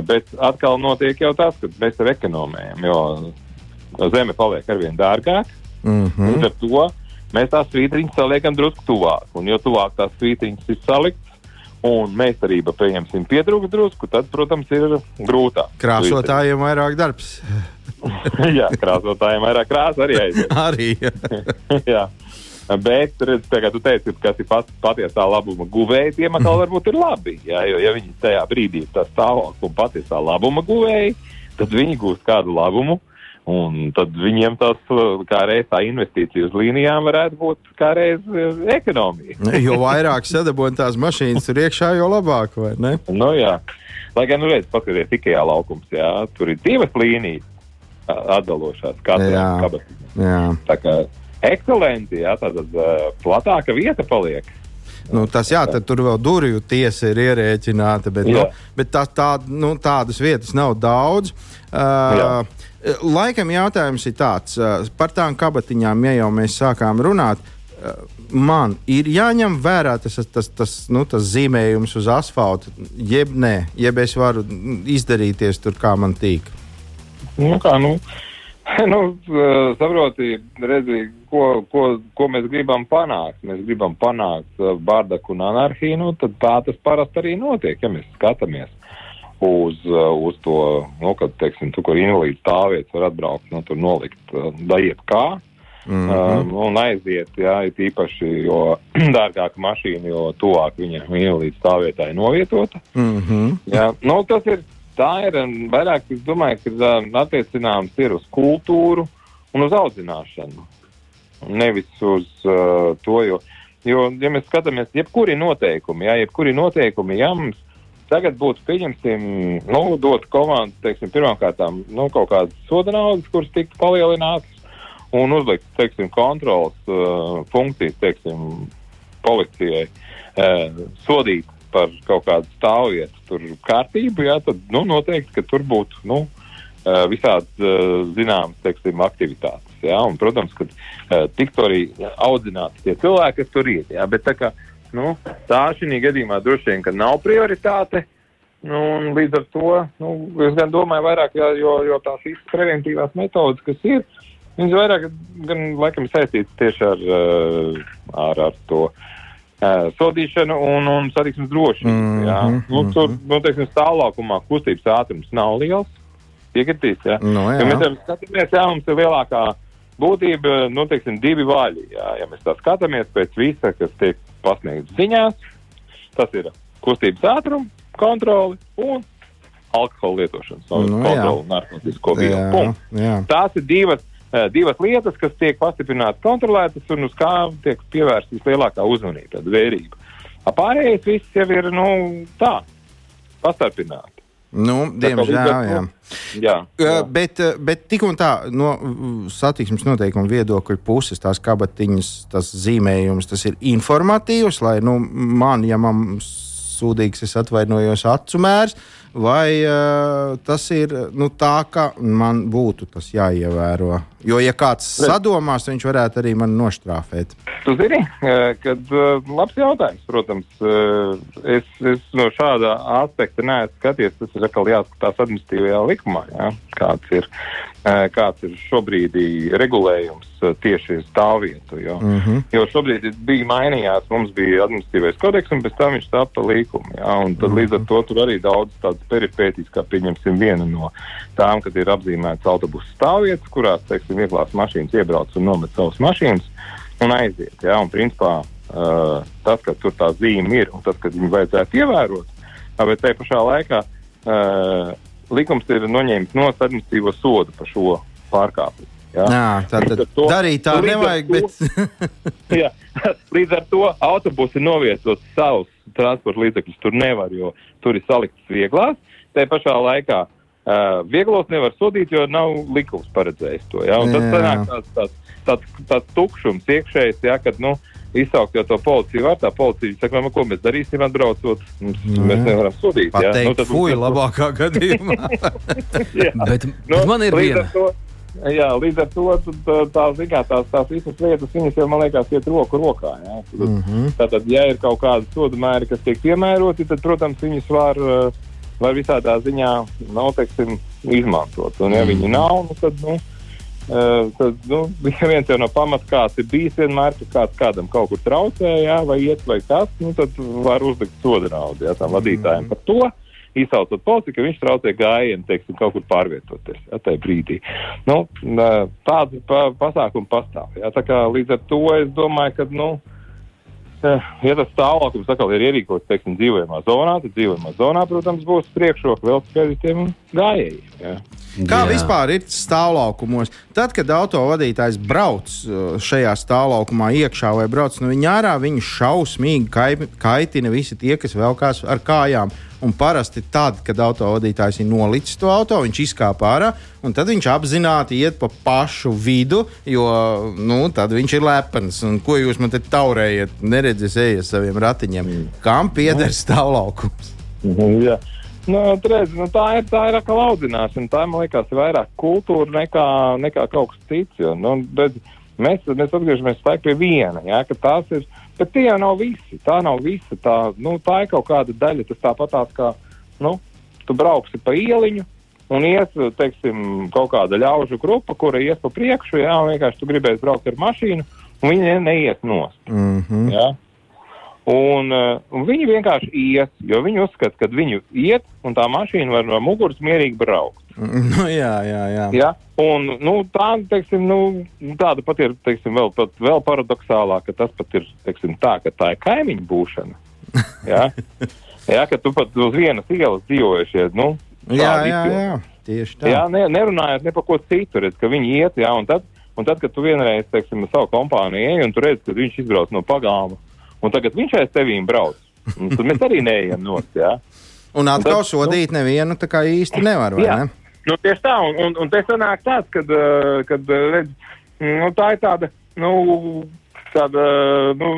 bet atkal notiek jau tas, ka mēs ar ekonomējam, jo zeme paliek arvien dārgāk. Mm -hmm. Līdz ar to mēs tās svītriņas saliekam drusku tuvāk, un jo tuvāk tās svītriņas ir saliktas, un meistarība, pieņemsim, pietrūkst drusku, tad, protams, ir grūtāk. Krāsotājiem vairāk darbs. jā, krāsotājiem vairāk krāsa arī aiziet. arī. jā. Bet, redz, tā kā tu teici, kas ir pat, patiesā labuma guvēji, tiem atkal varbūt ir labi. Jā, jo, ja viņi tajā brīdī ir tā stāvoklis un patiesā labuma guvēji, tad viņi gūst kādu labumu. Un tad viņiem tas kā reiz tā investīcija uz līnijām varētu būt kā reiz eh, ekonomija. jo vairāk sadabūna tās mašīnas tur iekšā, jo labāk, vai ne? Nu, jā. Lai gan, nu, redz, paskatieties, tikai laukums, jā, tur ir divas līnijas atdalošās katrā kabatā. Ekscelenti, jā, tātad uh, platāka vieta paliek. Nu, tas jā, tad tur vēl durvju tiesa ir ierēķināta, bet, nu, bet tā, tā, nu, tādas vietas nav daudz. Uh, jā. Laikam jautājums ir tāds par tām kabatiņām, ja jau mēs sākām runāt. Man ir jāņem vērā tas, tas, tas, nu, tas zīmējums uz asfalta, jeb nē, jeb es varu izdarīties tur, kā man tīk. Nu, kā, nu, nu, saproti, redzi, ko, ko, ko mēs gribam panākt. Mēs gribam panākt bārdaku un anarhiju, nu, tad tā tas parasti arī notiek, ja mēs skatāmies uz, uh, uz to, nu, kad, teiksim, tu, kur invalīds stāvvietas var atbraukt, nu, tur nolikt dajiet kā. Mm -hmm. um, un aiziet, jā, it īpaši, jo dārgāka mašīna, jo tuvāk viņa invalīds stāvvietai novietota. Mm -hmm. jā, nu, tas ir, tā ir vairāk, es domāju, ka attiecināms ir uz kultūru un uz audzināšanu. Nevis uz uh, to, jo, jo, ja mēs skatāmies, jebkuri noteikumi, jā, jebkuri noteikumi, jā, mums Tagad būtu, pieņemsim, nu, dot komandu, teiksim, pirmkārt, nu, kaut kādas soda naudas, kuras tiktu palielinātas, un uzlikt, teiksim, kontrolas uh, funkcijas, teiksim, policijai, uh, sodīt par kaut kādu stāvvietu, tur kārtību, jā, tad, nu, noteikti, ka tur būtu, nu, uh, visādi uh, zināmas, teiksim, aktivitātes, jā, un, protams, ka uh, tiktu arī audzināti tie cilvēki, kas tur ir, jā, bet tā kā Nu, tā šī gadījumā droši vien, nav prioritāte. Nu, līdz ar to nu, es domāju, vairāk, jā, jo, jo tās īstas preventīvās metodas, kas ir, viņas vairāk gan laikam saistītas tieši ar, eh, ar, ar to uh, sodīšanu un, un satiksmes drošību. Mm -hmm. Nu, mm -hmm. Tur, nu, teiksim, stāvlākumā kustības ātrums nav liels. Piekritīs, jā. No, nu, jā. Ja mēs skatāmies, jā, mums ir lielākā būtība, nu, teiksim, divi vaļi. Jā. Ja mēs tā skatāmies pēc visa, kas tiek pasniegts ziņās. Tas ir kustības ātruma kontroli un alkohola lietošanas Nu, jā. kontroli un narkotisko vielu. Tās ir divas, divas lietas, kas tiek pastiprināti, kontrolētas un uz kā tiek pievērsta vislielākā uzmanība, tāda vērība. A Pārējais viss jau ir nu, tā, pastarpināti. Nu, diemžēl, jā. Jā, Jā. jā. Bet, eh, bet tik un tā, no satiksmes noteikuma viedokļa puses, tās kabatiņas, tas zīmējums, tas ir informatīvs, lai nu, man, ja man sūdīgs, es atvainojos acu mērs, vai uh, tas ir nu, tā, ka man būtu tas jāievēro. Jo, ja kāds sadomās, viņš varētu arī mani noštrāfēt. Tu zini, eh, kad uh, labs jautājums, protams, uh, es, es no šāda aspekta neesmu skaties, tas ir atkal jāskatās administratīvajā likumā, jā, kāds ir, kāds ir šobrīd regulējums tieši uz stāvvietu. Jo, mm -hmm. jo šobrīd bija mainījās, mums bija administratīvais kodeks, un pēc tam viņš tapa līkumi. Jā, un tad mm -hmm. līdz ar to tur arī daudz tādas peripētīs, kā pieņemsim viena no tām, kad ir apzīmētas autobusu stāvvietas, kurās, teiksim, vieglās mašīnas iebrauc un nomet savas mašīnas un aiziet. Jā, un principā uh, tas, ka tur tā zīme ir un tas, ka viņu vajadzētu ievērot, bet tajā pašā laikā uh, likums ir noņēmis no administratīvo sodu par šo pārkāpumu. Jā. Jā, tā tad to- darīt tā nevajag. to- Bet... Jā, līdz ar to autobusi novietot savus transporta līdzekļus tur nevar, jo tur ir saliktas vieglās. Te pašā laikā uh, vieglos nevar sodīt, jo nav likums paredzējis to. Tad Jā. sanāk tāds, tāds, tāds, tāds tukšums iekšējs, jā, kad, nu, izsaukt jau to policiju var, tā policija saka, nu, ko mēs darīsim atbraucot, mums, Nu, mēs nevaram sodīt. Pateikt, Nu, tad- fuj, labākā gadījumā. Bet, bet man ir viena. To, jā, līdz ar to tā, tā, zin kā, tās, tās visas lietas, viņas jau, man liekas, iet roku rokā. Jā. Tad, Mm -hmm. Tātad, ja ir kaut kādi sodu mēri, kas tiek piemēroti, tad, protams, viņus var, uh, var visādā ziņā nav, teiksim, izmantot. Un, ja Mhm. viņi nav, nu, tad, nu, uh, tad nu, viens jau no pamata kāds ir bijis vienmēr, ka kāds kādam kaut kur traucē, jā, vai iet vai kas, nu, tad var uzlikt sodu naudu jā, tam vadītājiem par to. Izsaucot policiju, ka viņš traucē gājienu, teiksim, kaut kur pārvietoties jā, tajā brīdī. Nu, nā, tādi pa, pasākumi pastāv. Jā, tā kā līdz ar to es domāju, ka, nu, Eh, Ja tas stāvoklis atkal ir ierīkots, teiksim, dzīvojamā zonā, tad dzīvojamā zonā, protams, būs priekšroka vēl skaidriem un gājējiem. jā. Kā Jā. vispār ir stāvlaukumos? Tad, kad autovadītājs brauc uh, šajā stāvlaukumā iekšā vai brauc no viņa ārā, viņu šausmīgi kai- kaitina visi tie, kas velkās ar kājām. Un parasti tad, kad autovadītājs ir nolicis to auto, viņš izkāpa ārā, un tad viņš apzināti iet pa pašu vidu, jo nu, tad viņš ir lepns. Un ko jūs man te taurējat, neredzēsiet, ejiet saviem ratiņiem? Kam pieder stāvlaukums? Jā. Nu, tu redzi, nu, tā ir tā ir atkal audzināšana. Tā man liekas, ir vairāk kultūra nekā, nekā kaut kas cits. Jo, nu, redzi, mēs, mēs atgriežamies pie viena. Jā, tās ir, bet tie jau nav visi. Tā nav visa. Tā, nu, tā ir kaut kāda daļa. Tas tāpatās kā nu, tu brauksi pa ieliņu. Un ies, teiksim, kaut kāda ļaužu grupa, kura ies pa priekšu, jā, vienkārši tu gribēsi braukt ar mašīnu, un viņi ne- neies nost. Mm -hmm. Ja? Un, uh, un viņi vienkārši iet, jo viņi uzskata, ka viņu iet, un tā mašīna var no muguras mierīgi braukt. Nu, jā, jā, jā. Ja? Un, nu, tā, teiksim, nu, tāda pat ir teiksim, vēl, pat, vēl paradoxālāka, ka tas pat ir teiksim, tā, ka tā ir kaimiņu būšana. Ja? Ja, ka tu pat uz vienas ielas dzīvojušie. Nu, Jā, jā, jā. Tieši tā. Jā, ne, nerunājot ne par ko citu, redz, ka viņi iet, jā, un tad, un tad kad tu vienreiz, teiksim, savu kompāniju ej, un tu redz, ka viņš izbrauc no pagalma, un tagad viņš aiz tevīm brauc, un tad mēs arī neejam nost, jā. Un atkal tad, sodīt nevienu tā kā īsti nevar, vai Jā. ne? Nu, tieši tā, un, un, un te sanāk tāds, kad, uh, kad uh, redz, nu, tā ir tāda, nu, tāda, nu,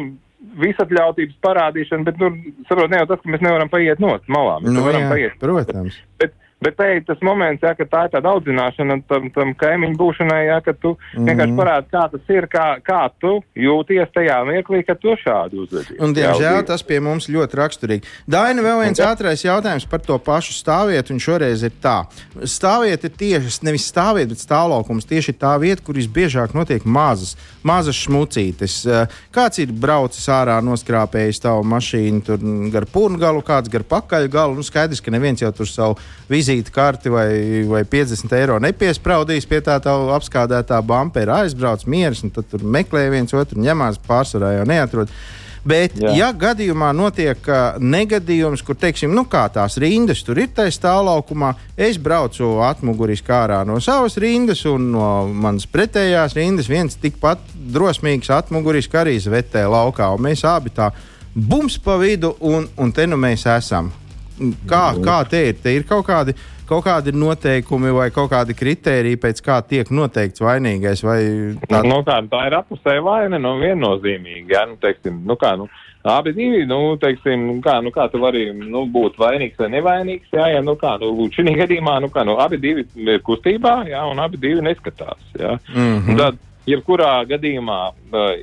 visatļautības parādīšana, bet, nu, saprot, ne jau tas, ka mēs nevaram paiet no malām. Mēs Nu, varam jā, paiet protams. Bet, bet te ir tas moments, jā, ka tā ir tāda audzināšana tam, tam kaimiņu būšanai, jā, ka tu mm. -hmm. vienkārši parādi, kā tas ir, kā, kā tu jūties tajā mirklī, kad tu šādi uzvedies. Un, diemžēl tas pie mums ļoti raksturīgi. Daina, vēl viens ātrais jautājums par to pašu stāvvietu, un šoreiz ir tā. Stāvvieta ir tieši, nevis stāvvieta, bet stāvlaukums tieši tā vieta, kur visbiežāk notiek mazas, mazas šmucītes. Eh, Kāds ir braucis ārā, noskrāpējis tavu mašīnu tur gar pūnu galu, kāds gar pakaļ galu. Nu, skaidrs, ka neviens jau tur savu vizīti karti vai, vai 50 eiro nepiespraudīs pie tā tavu apskādētā bumpera, aizbrauc mieras, un tad tur meklē viens otru, ņemās pārsvarā jau neatrod. Bet, Jā. ja gadījumā notiek uh, negadījums, kur teiksim, nu, tās rindas tur ir tajā stāvlaukumā, es braucu atmuguriski ārā no savas rindas, un no manas pretējās rindas viens tikpat drosmīgs atmuguriski arī zvetē laukā. un Mēs abi tā bums pa vidu, un, un te nu mēs esam. Kā, kā te ir? Te ir kaut kādi, kaut kādi noteikumi vai kaut kādi kriteriji, pēc kā tiek noteikts vainīgais. vai Tā, nu, kā, tā ir apusēja vaina, nu, viennozīmīgi. Ja? Nu, teiksim, nu, kā, nu, abi divi, nu, teiksim, nu, kā, nu, kā tu vari nu, būt vainīgs vai nevainīgs. Jā, ja, nu, kā, nu, šī gadījumā, nu, kā, nu, abi divi ir kustībā, jā, un abi divi neskatās. Jā. Mm Un Tad, jebkurā gadījumā,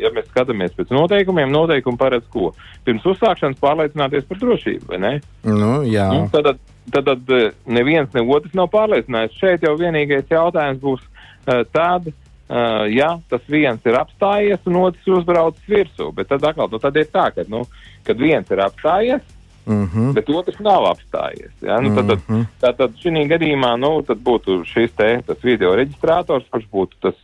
ja mēs skatāmies pēc noteikumiem, noteikumi paredz ko? Pirms uzsākšanas pārliecināties par drošību, vai ne? Nu, jā. Nu, tad, tad, tad, neviens ne otrs nav pārliecināts. Šeit jau vienīgais jautājums būs tāds, uh, ja tas viens ir apstājies un otrs uzbraucis virsū. Bet tad atkal nu, tad ir tā, ka nu, kad viens ir apstājies, Mm -hmm. bet otrs nav apstājies. Ja? Nu, tad, tad, Mhm. tad, tad šī gadījumā nu, tad būtu šis te, tas video reģistrators, kurš būtu tas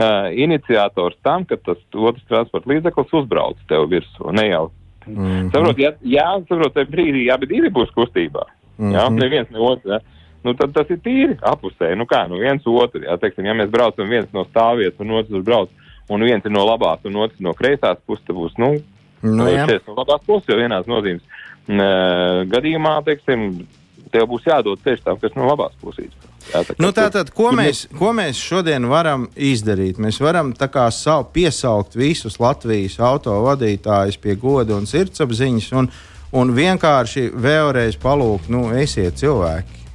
uh, iniciators tam, ka tas otrs transporta līdzeklis uzbrauc tev virsū. Ne jau. Mhm. Saprot, ja, jā, saprot, tajā brīdī abi divi būs kustībā. Mhm. Jā, neviens ne otrs. Ja? Nu, tad tas ir tīri apusē. Nu, kā, nu viens otru. Jā, teiksim, ja mēs braucam viens no stāvvietas un otrs brauc, un viens ir no labās un otrs no kreisās puses, tad būs, nu, Nu, jā. šeit no labās puses, jo vienās nozīmes uh, gadījumā, teiksim, tev būs jādod ceļš tam, kas no labās puses. Jā, tā, Nu, tur- tātad, ko tur mēs, ko mēs šodien varam izdarīt? Mēs varam tā savu, piesaukt visus Latvijas autovadītājus pie goda un sirdsapziņas un, un vienkārši vēlreiz palūgt, nu, esiet cilvēki.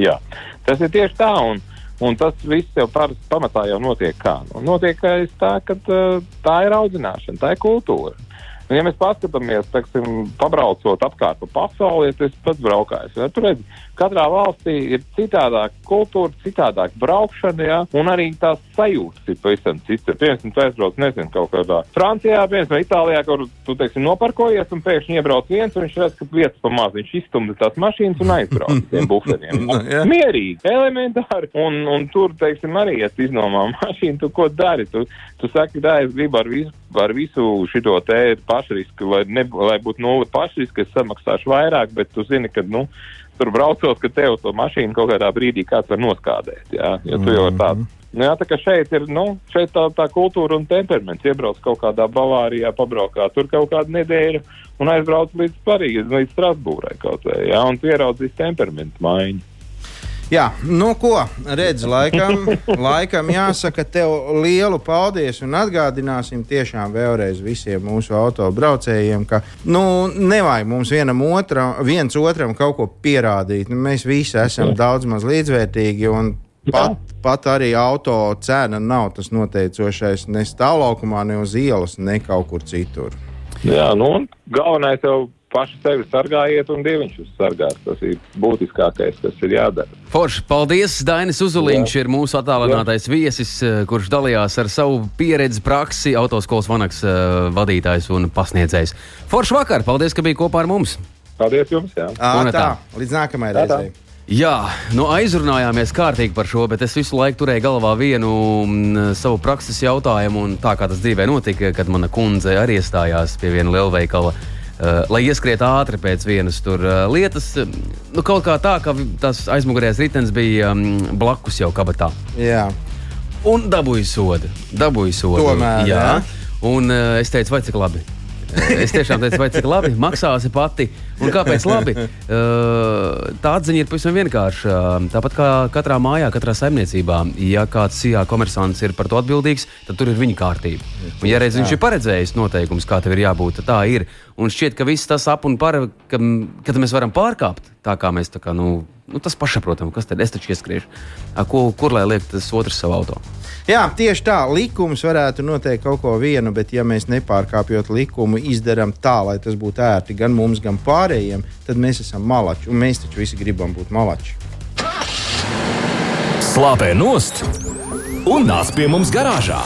Jā, tas ir tieši tā, un, un tas viss jau par, pamatā jau notiek kā. Nu, notiek tā, ka tā ir audzināšana, tā ir kultūra. Un, ja mēs paskatāmies, teiksim, pabraucot apkārt pa pasauli, ja esi pats braukājis, ja, tur redz, katrā valstī ir citādāka kultūra, citādāka braukšana, ja, un arī tās sajūtas ir pavisam citas. Piemēram, tu aizbrauc, nezinu, kaut kādā Francijā, piemēram, Itālijā, kur tu, teiksim, noparkojies, un pēkšņi iebrauc viens, un viņš redz, ka vietas pa maz, viņš izstumda tās mašīnas un aizbrauc tiem buferiem. Nu. Mierīgi, elementāri, un, un tur, teiksim, arī, ja tu iznomā mašīnu, tu ko dari? Tu, tu saki, tā, es gribu ar visu, ar visu šito te pašrisku, lai, ne, lai būtu nulle pašrisku, es samaksāšu vairāk, bet tu zini, ka, nu, tur braucot, ka tev to mašīnu kaut kādā brīdī kāds var noskādēt, jā, ja tu jau tāds. Nu, jā, tā kā šeit ir, nu, šeit tā, tā kultūra un temperaments. Iebrauc kaut kādā Bavārijā, pabraukā tur kaut kādu nedēļu un aizbrauc līdz Parīzē, līdz Strasbūrai kaut vai, jā, un tu ieraudzīs temperamentu maiņu. Jā, nu ko, redz, laikam, laikam jāsaka tev lielu paldies un atgādināsim tiešām vēlreiz visiem mūsu autobraucējiem, ka nu, nevajag mums vienam otram, viens otram kaut ko pierādīt. Nu, mēs visi esam daudz maz līdzvērtīgi un pat, pat arī auto cena nav tas noteicošais ne stāvlaukumā, ne uz ielas, ne kaut kur citur. Jā, nu, galvenais jau paši sevi sargājiet un dieviņš jūs sargās. Tas ir būtiskākais, kas ir jādara. Forši, paldies! Dainis Uzuliņš ir mūsu attālinātais viesis, eh, kurš dalījās ar savu pieredzi, praksi, autoskolas vanaks eh, vadītājs un pasniedzējs. Forši vakar! Paldies, ka bija kopā ar mums! Paldies jums! Jā. Un tā, tā. līdz nākamajai reizei. Jā, nu aizrunājāmies kārtīgi par šo, bet es visu laiku turēju galvā vienu mm, savu prakses jautājumu. un Tā kā tas dzīvē notika, kad mana kundze arī iestājās pie viena lielveikala, uh, lai ieskriet ātri pēc vienas tur uh, lietas. uh, Nu, kaut kā tā, ka tas aizmugurējais ritenis bija um, blakus jau kabatā. Jā. Un dabūju sodu. Dabūju sodu. Tomēr, jā. jā. Un uh, es teicu, vai cik labi. Es tiešām teicu, vai cik labi maksāsi pati. Un kāpēc labi? Tā atziņa ir pavisam vienkārša. Tāpat kā katrā mājā, katrā saimniecībā, ja kāds sijā komersants ir par to atbildīgs, tad tur ir viņa kārtība. Un, ja reiz viņš ir paredzējis noteikumus, kā tev ir jābūt, tad tā ir. Un šķiet, ka viss tas ap un par, ka, ka mēs varam pārkāpt tā, kā mēs tā kā, nu, nu, tas pašsaprotami, kas tad es taču ieskriešu. Ko, kur lai liek tas otrs savu auto? Jā, tieši tā. Likums varētu noteikt kaut ko vienu, bet ja mēs nepārkāpjot likumu, izdarām tā, lai tas būtu ērti gan mums, gan pārējiem, tad mēs esam malači. Un mēs taču visi gribam būt malači. Slāpē nost un nāc pie mums garāžā.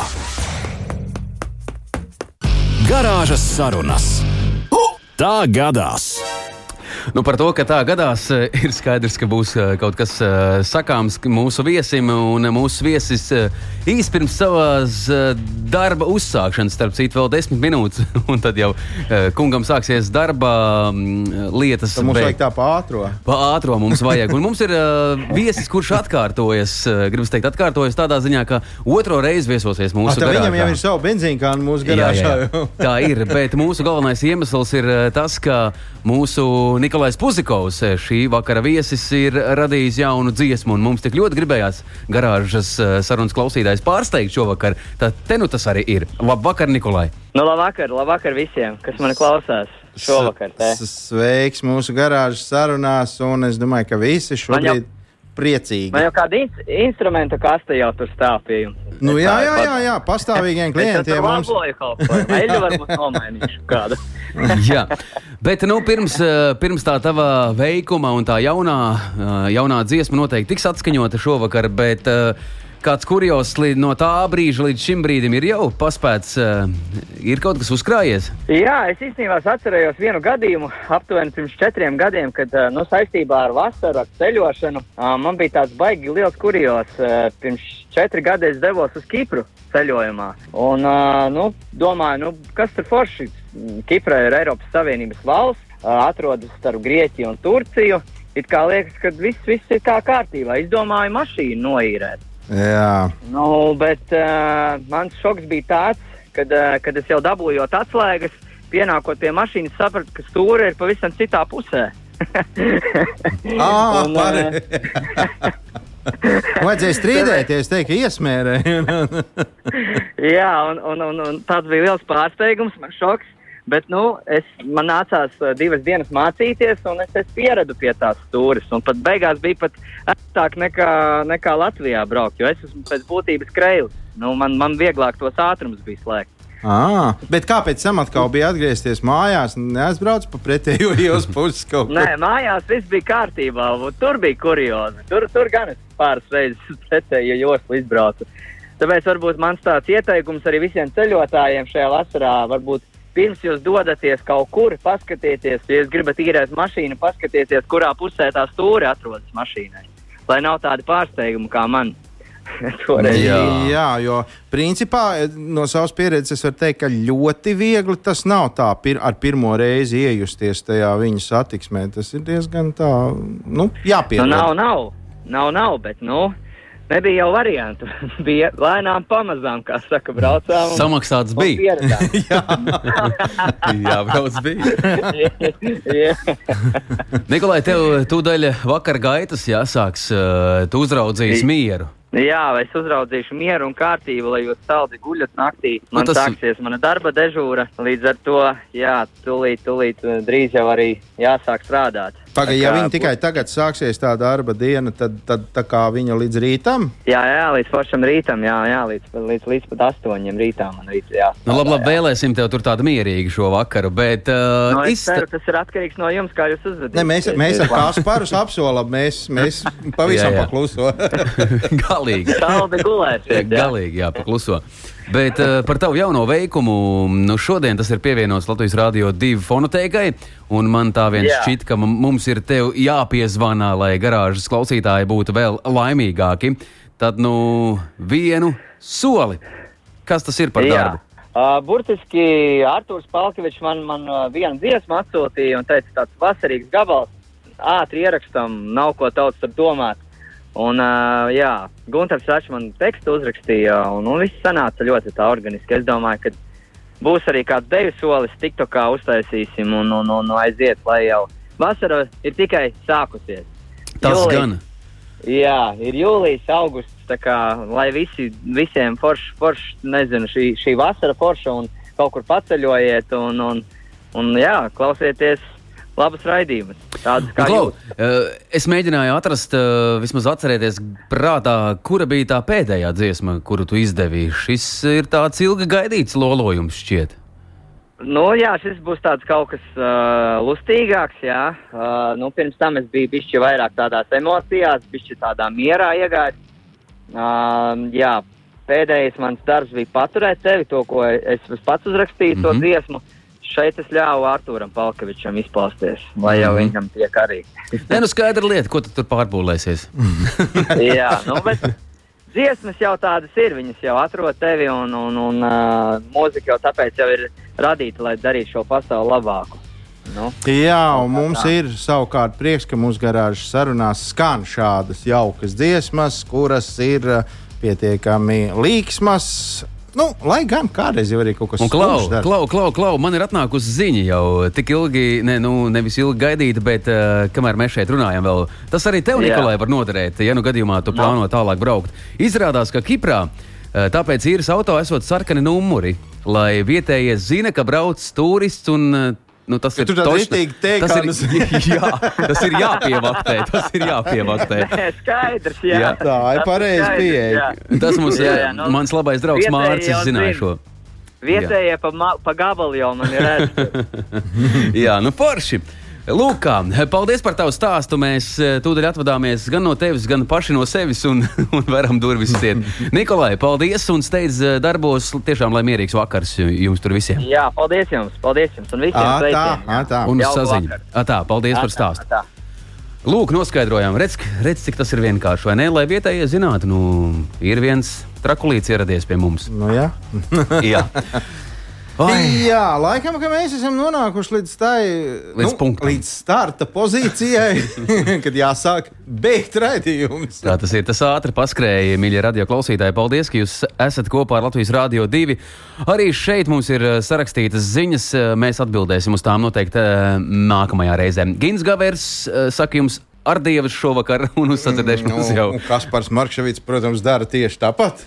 Garāžas sarunas. Tā gadās! Nu, par to, ka tā gadās, eh, ir skaidrs, ka būs eh, kaut kas eh, sakāms mūsu viesim. Un mūsu viesis īsi pirms savas darba uzsākšanas, starp citu, vēl desmit minūtes, un tad jau kungam sāksies darba mm, lietas. Tad mums vajag tā. Pa ātro mums vajag. Un mums ir viesis, kurš atkārtojas, gribas teikt, atkārtojas tādā ziņā, ka otro reizi viesosies mūsu garāžā. Viņam jau ir savu benzīnkānu mūsu garāžā. Jā, jā, jā. Tā ir, bet mūsu galvenais iemesls ir tas, ka mūsu Nikolais Puzikovs šī vakara viesis ir radījis jaunu dziesmu, un mums tik ļoti gribējās garāžas eh, sarunas klausītājs pārsteigt šovakar. Tad te nu tas arī ir. Labvakar, Nikolai! Nu, labvakar, labvakar visiem, kas mani klausās! Šovakar, Sveiks mūsu garāžas sarunās, un es domāju, ka visi šobrīd priecīgi. Man jau kāda in instrumenta kaste jau tur stāv pie jums. Nu, jā, jā, jā, jā, pastāvīgiem klientiem. Mums jā, bet nu, pirms, eh, pirms tā tava veikuma un tā jaunā, eh, jaunā dziesma noteikti tiks atskaņota šovakar, bet uh, kāds kurjos no tā brīža līdz šim brīdim ir jau paspēts, uh, ir kaut kas uzkrājies? Jā, es īstenībā atcerējos vienu gadījumu aptuveni pirms četriem gadiem, kad uh, nu, saistībā ar vasaru, ar ceļošanu, uh, man bija tāds baigi liels kurjos. Uh, pirms četri gadi es devos uz Kipru ceļojumā. Un, uh, nu, domāju, nu, kas tur forši? Kipra ir Eiropas Savienības valsts, uh, atrodas starp Grieķiju un Turciju. It kā liekas, ka viss, viss ir kā kārtībā. Es domāju, mašīnu noīrēt. Jā. Nu, bet uh, mans šoks bija tāds, kad, uh, kad es jau dabūjot atslēgas, pienākot pie mašīnas, sapratu, ka stūra ir pavisam citā pusē. ah, un, uh, Vajadzēja strīdēties, teikt, iesmērēji. Jā, un, un, un, un tāds bija liels pārsteigums, man šoks. Bet nu, es, man nācās uh, divas dienas mācīties, un es, es pieradu pie tās stūres. Un pat beigās bija pat ērtāk nekā, nekā Latvijā braukt, jo es esmu pēc būtības krējums. Nu, man, man vieglāk tos ātrumus bija slēgt. À, bet kāpēc tam atkal bija atgriezties mājās? Neaizbrauc pa pretējo ielas pusi kaut kur. Nē, mājās viss bija kārtībā. Tur bija kuriozi. Tur, tur gan es pāris reizes pretējo joslu izbraucu. Tāpēc varbūt mans tāds ieteikums arī visiem ceļotājiem šajā vasarā varbūt pirms jūs dodaties kaut kur, paskatieties, ja jūs gribat īrēt mašīnu, paskatieties, kurā pusē tā stūri atrodas mašīnai. Lai nav tādi pārsteigumi kā man. jā. jā, jo principā no savas pieredzes var teikt, ka ļoti viegli tas nav tā pir ar pirmo reizi iejusties tajā viņa satiksmē. Tas ir diezgan tā, nu, jāpierod. Nu, nav, nav, nav, nav, bet, nu, Nebija jau variantu. bija lēnām, pamazām, kā saka, braucām. Un, Samaksāts bija. jā, jā brauc bija. Nikolai, tev tūdaļ vakar gaitas jāsāks. Tu uzraudzīsi mieru. Jā, es uzraudzīšu mieru un kārtību, lai jūs saldi guļat naktī. Nu, man nu, tas... sāksies mana darba dežūra. Līdz ar to, jā, tūlīt, tūlīt drīz jau arī jāsāk strādāt. Pagaidām, ja viņi tikai tagad sāksies tā darba diena, tad, tad tā kā viņa līdz rītam? Jā, jā līdz pašam rītam, jā, jā līdz, līdz, līdz pat astoņiem rītām. Rīt, jā, nu, labi, labi, vēlēsim tev tur tādu mierīgu šo vakaru, bet uh, no, es ceru, tas ir atkarīgs no jums, kā jūs uzvedaties. Ne, mēs, mēs ar Kasparus apsolam, mēs, mēs pavisam pakluso. Galīgi. Saldi gulēsiet. Galīgi, jā, pakluso. Bet uh, par tavu jauno veikumu, nu šodien tas ir pievienots Latvijas Rādio 2 fonotēkai. Un man tā viens Jā. šķiet, ka mums ir tev jāpiezvanā, lai garāžas klausītāji būtu vēl laimīgāki. Tad nu vienu soli. Kas tas ir par Jā. darbu? Uh, burtiski Arthurs Palkevičs man, man uh, vienu dziesmu atsūtīja un teica, tāds vasarīgs gabals, ātri ierakstam, nav ko tur domāt. Un, uh, jā, Gunārs Falks man tekstu uzrakstīja, un, un viss sanāca ļoti tā organiski. Es domāju, ka būs arī kāds deju solis, tikto kā uztaisīsim, un, un, un aiziet, lai jau vasara ir tikai sākusies. Tas jūlijas, gan. Jā, ir jūlijas, augusts, kā lai visi, visiem forši, forš, nezinu, šī, šī vasara forša un kaut kur paceļojiet, un, un, un jā, klausieties labas raidījumus. Kā Klau, uh, es mēģināju atrast, uh, vismaz atcerēties prātā, kura bija tā pēdējā dziesma, kuru tu izdevi. Šis ir tāds ilgi gaidīts lolojums šķiet. Nu, jā, šis būs tāds kaut kas uh, lustīgāks, jā. Uh, nu, pirms tam es biju bišķi vairāk tādās emocijās, bišķi tādā mierā iegājis. Uh, jā, pēdējais mans darbs bija paturēt tevi, to, ko es pats uzrakstīju, mm -hmm. to mhm. dziesmu. Šeit es ļāvu Arturam Palkevičam izpausties, lai jau viņam tiek arī. Nē, nu skaidra lieta, ko tu tur pārbūlēsies. Jā, nu, bet dziesmas jau tādas ir. Viņas jau atrod tevi, un, un, un uh, mūzika jau tāpēc jau ir radīta, lai darītu šo pasauli labāku. Nu, Jā, un mums ir savukārt prieks, ka mūsu garāžas sarunās skan šādas jaukas dziesmas, kuras ir pietiekami līksmas. Nu, lai gan kādreiz jau arī kaut kas Un klau, klau, klau, klau, man ir atnākusi ziņa jau tik ilgi, ne, nu, nevis ilgi gaidīta, bet uh, kamēr mēs šeit runājam, vēl tas arī tev. Nikolai, var noderēt, ja nu gadījumā tu plāno tālāk braukt. Izrādās, ka Kiprā uh, tāpēc īres auto esot sarkani numuri, lai vietējie zina, ka brauc turists un uh, Nu, tas Ka ir točna- ritīgi tas ir, jā, tas ir jāpievaktē. Tas ir jāpievaktē. Nē, skaidrs, jā. Jā. Tā ir skaidrs, pieeja. Tas mums Jā, ir jā, nu, mans labais draugs vietējie Mārcis. zina. šo. Vietējie pa, pa gabalu jau man ir redzams. Jā, nu forši. Lūk, kā, paldies par tavu stāstu. Mēs eh, tūdaļ atvadāmies gan no tevis, gan paši no sevis un, un varam durvis ciet. Nikolai, paldies un steidz eh, darbos. Tiešām lai mierīgs vakars jums tur visiem. jā, paldies jums, paldies jums un visiem Ā, tā, ā, tā. Un uz Jauku saziņu. vakaru. Ā, Tā, paldies par Tā, stāstu. tā. Lūk, noskaidrojām. Redz, redz, cik tas ir vienkārši. Vai ne? Lai vietējie zinātu, nu, ir viens trakulīts ieradies pie mums. Nu, jā. Jā. Ai. Jā, laikam, ka mēs esam nonākuši līdz tai Līdz punktam. līdz starta pozīcijai, kad jāsāk beigt raidījums. Tā tas ir. Tas ātri paskrēja, mīļie radio klausītāji. Paldies, ka jūs esat kopā ar Latvijas Rādio 2. Arī šeit mums ir eh, sarakstītas ziņas. eh, Mēs atbildēsim uz tām noteikti eh, nākamajā reizē. Gins Gavers saka jums ar Dievu šovakar un uz sadzirdēšanos Nu, jau. un Kaspars Markevits, protams, dara tieši tāpat.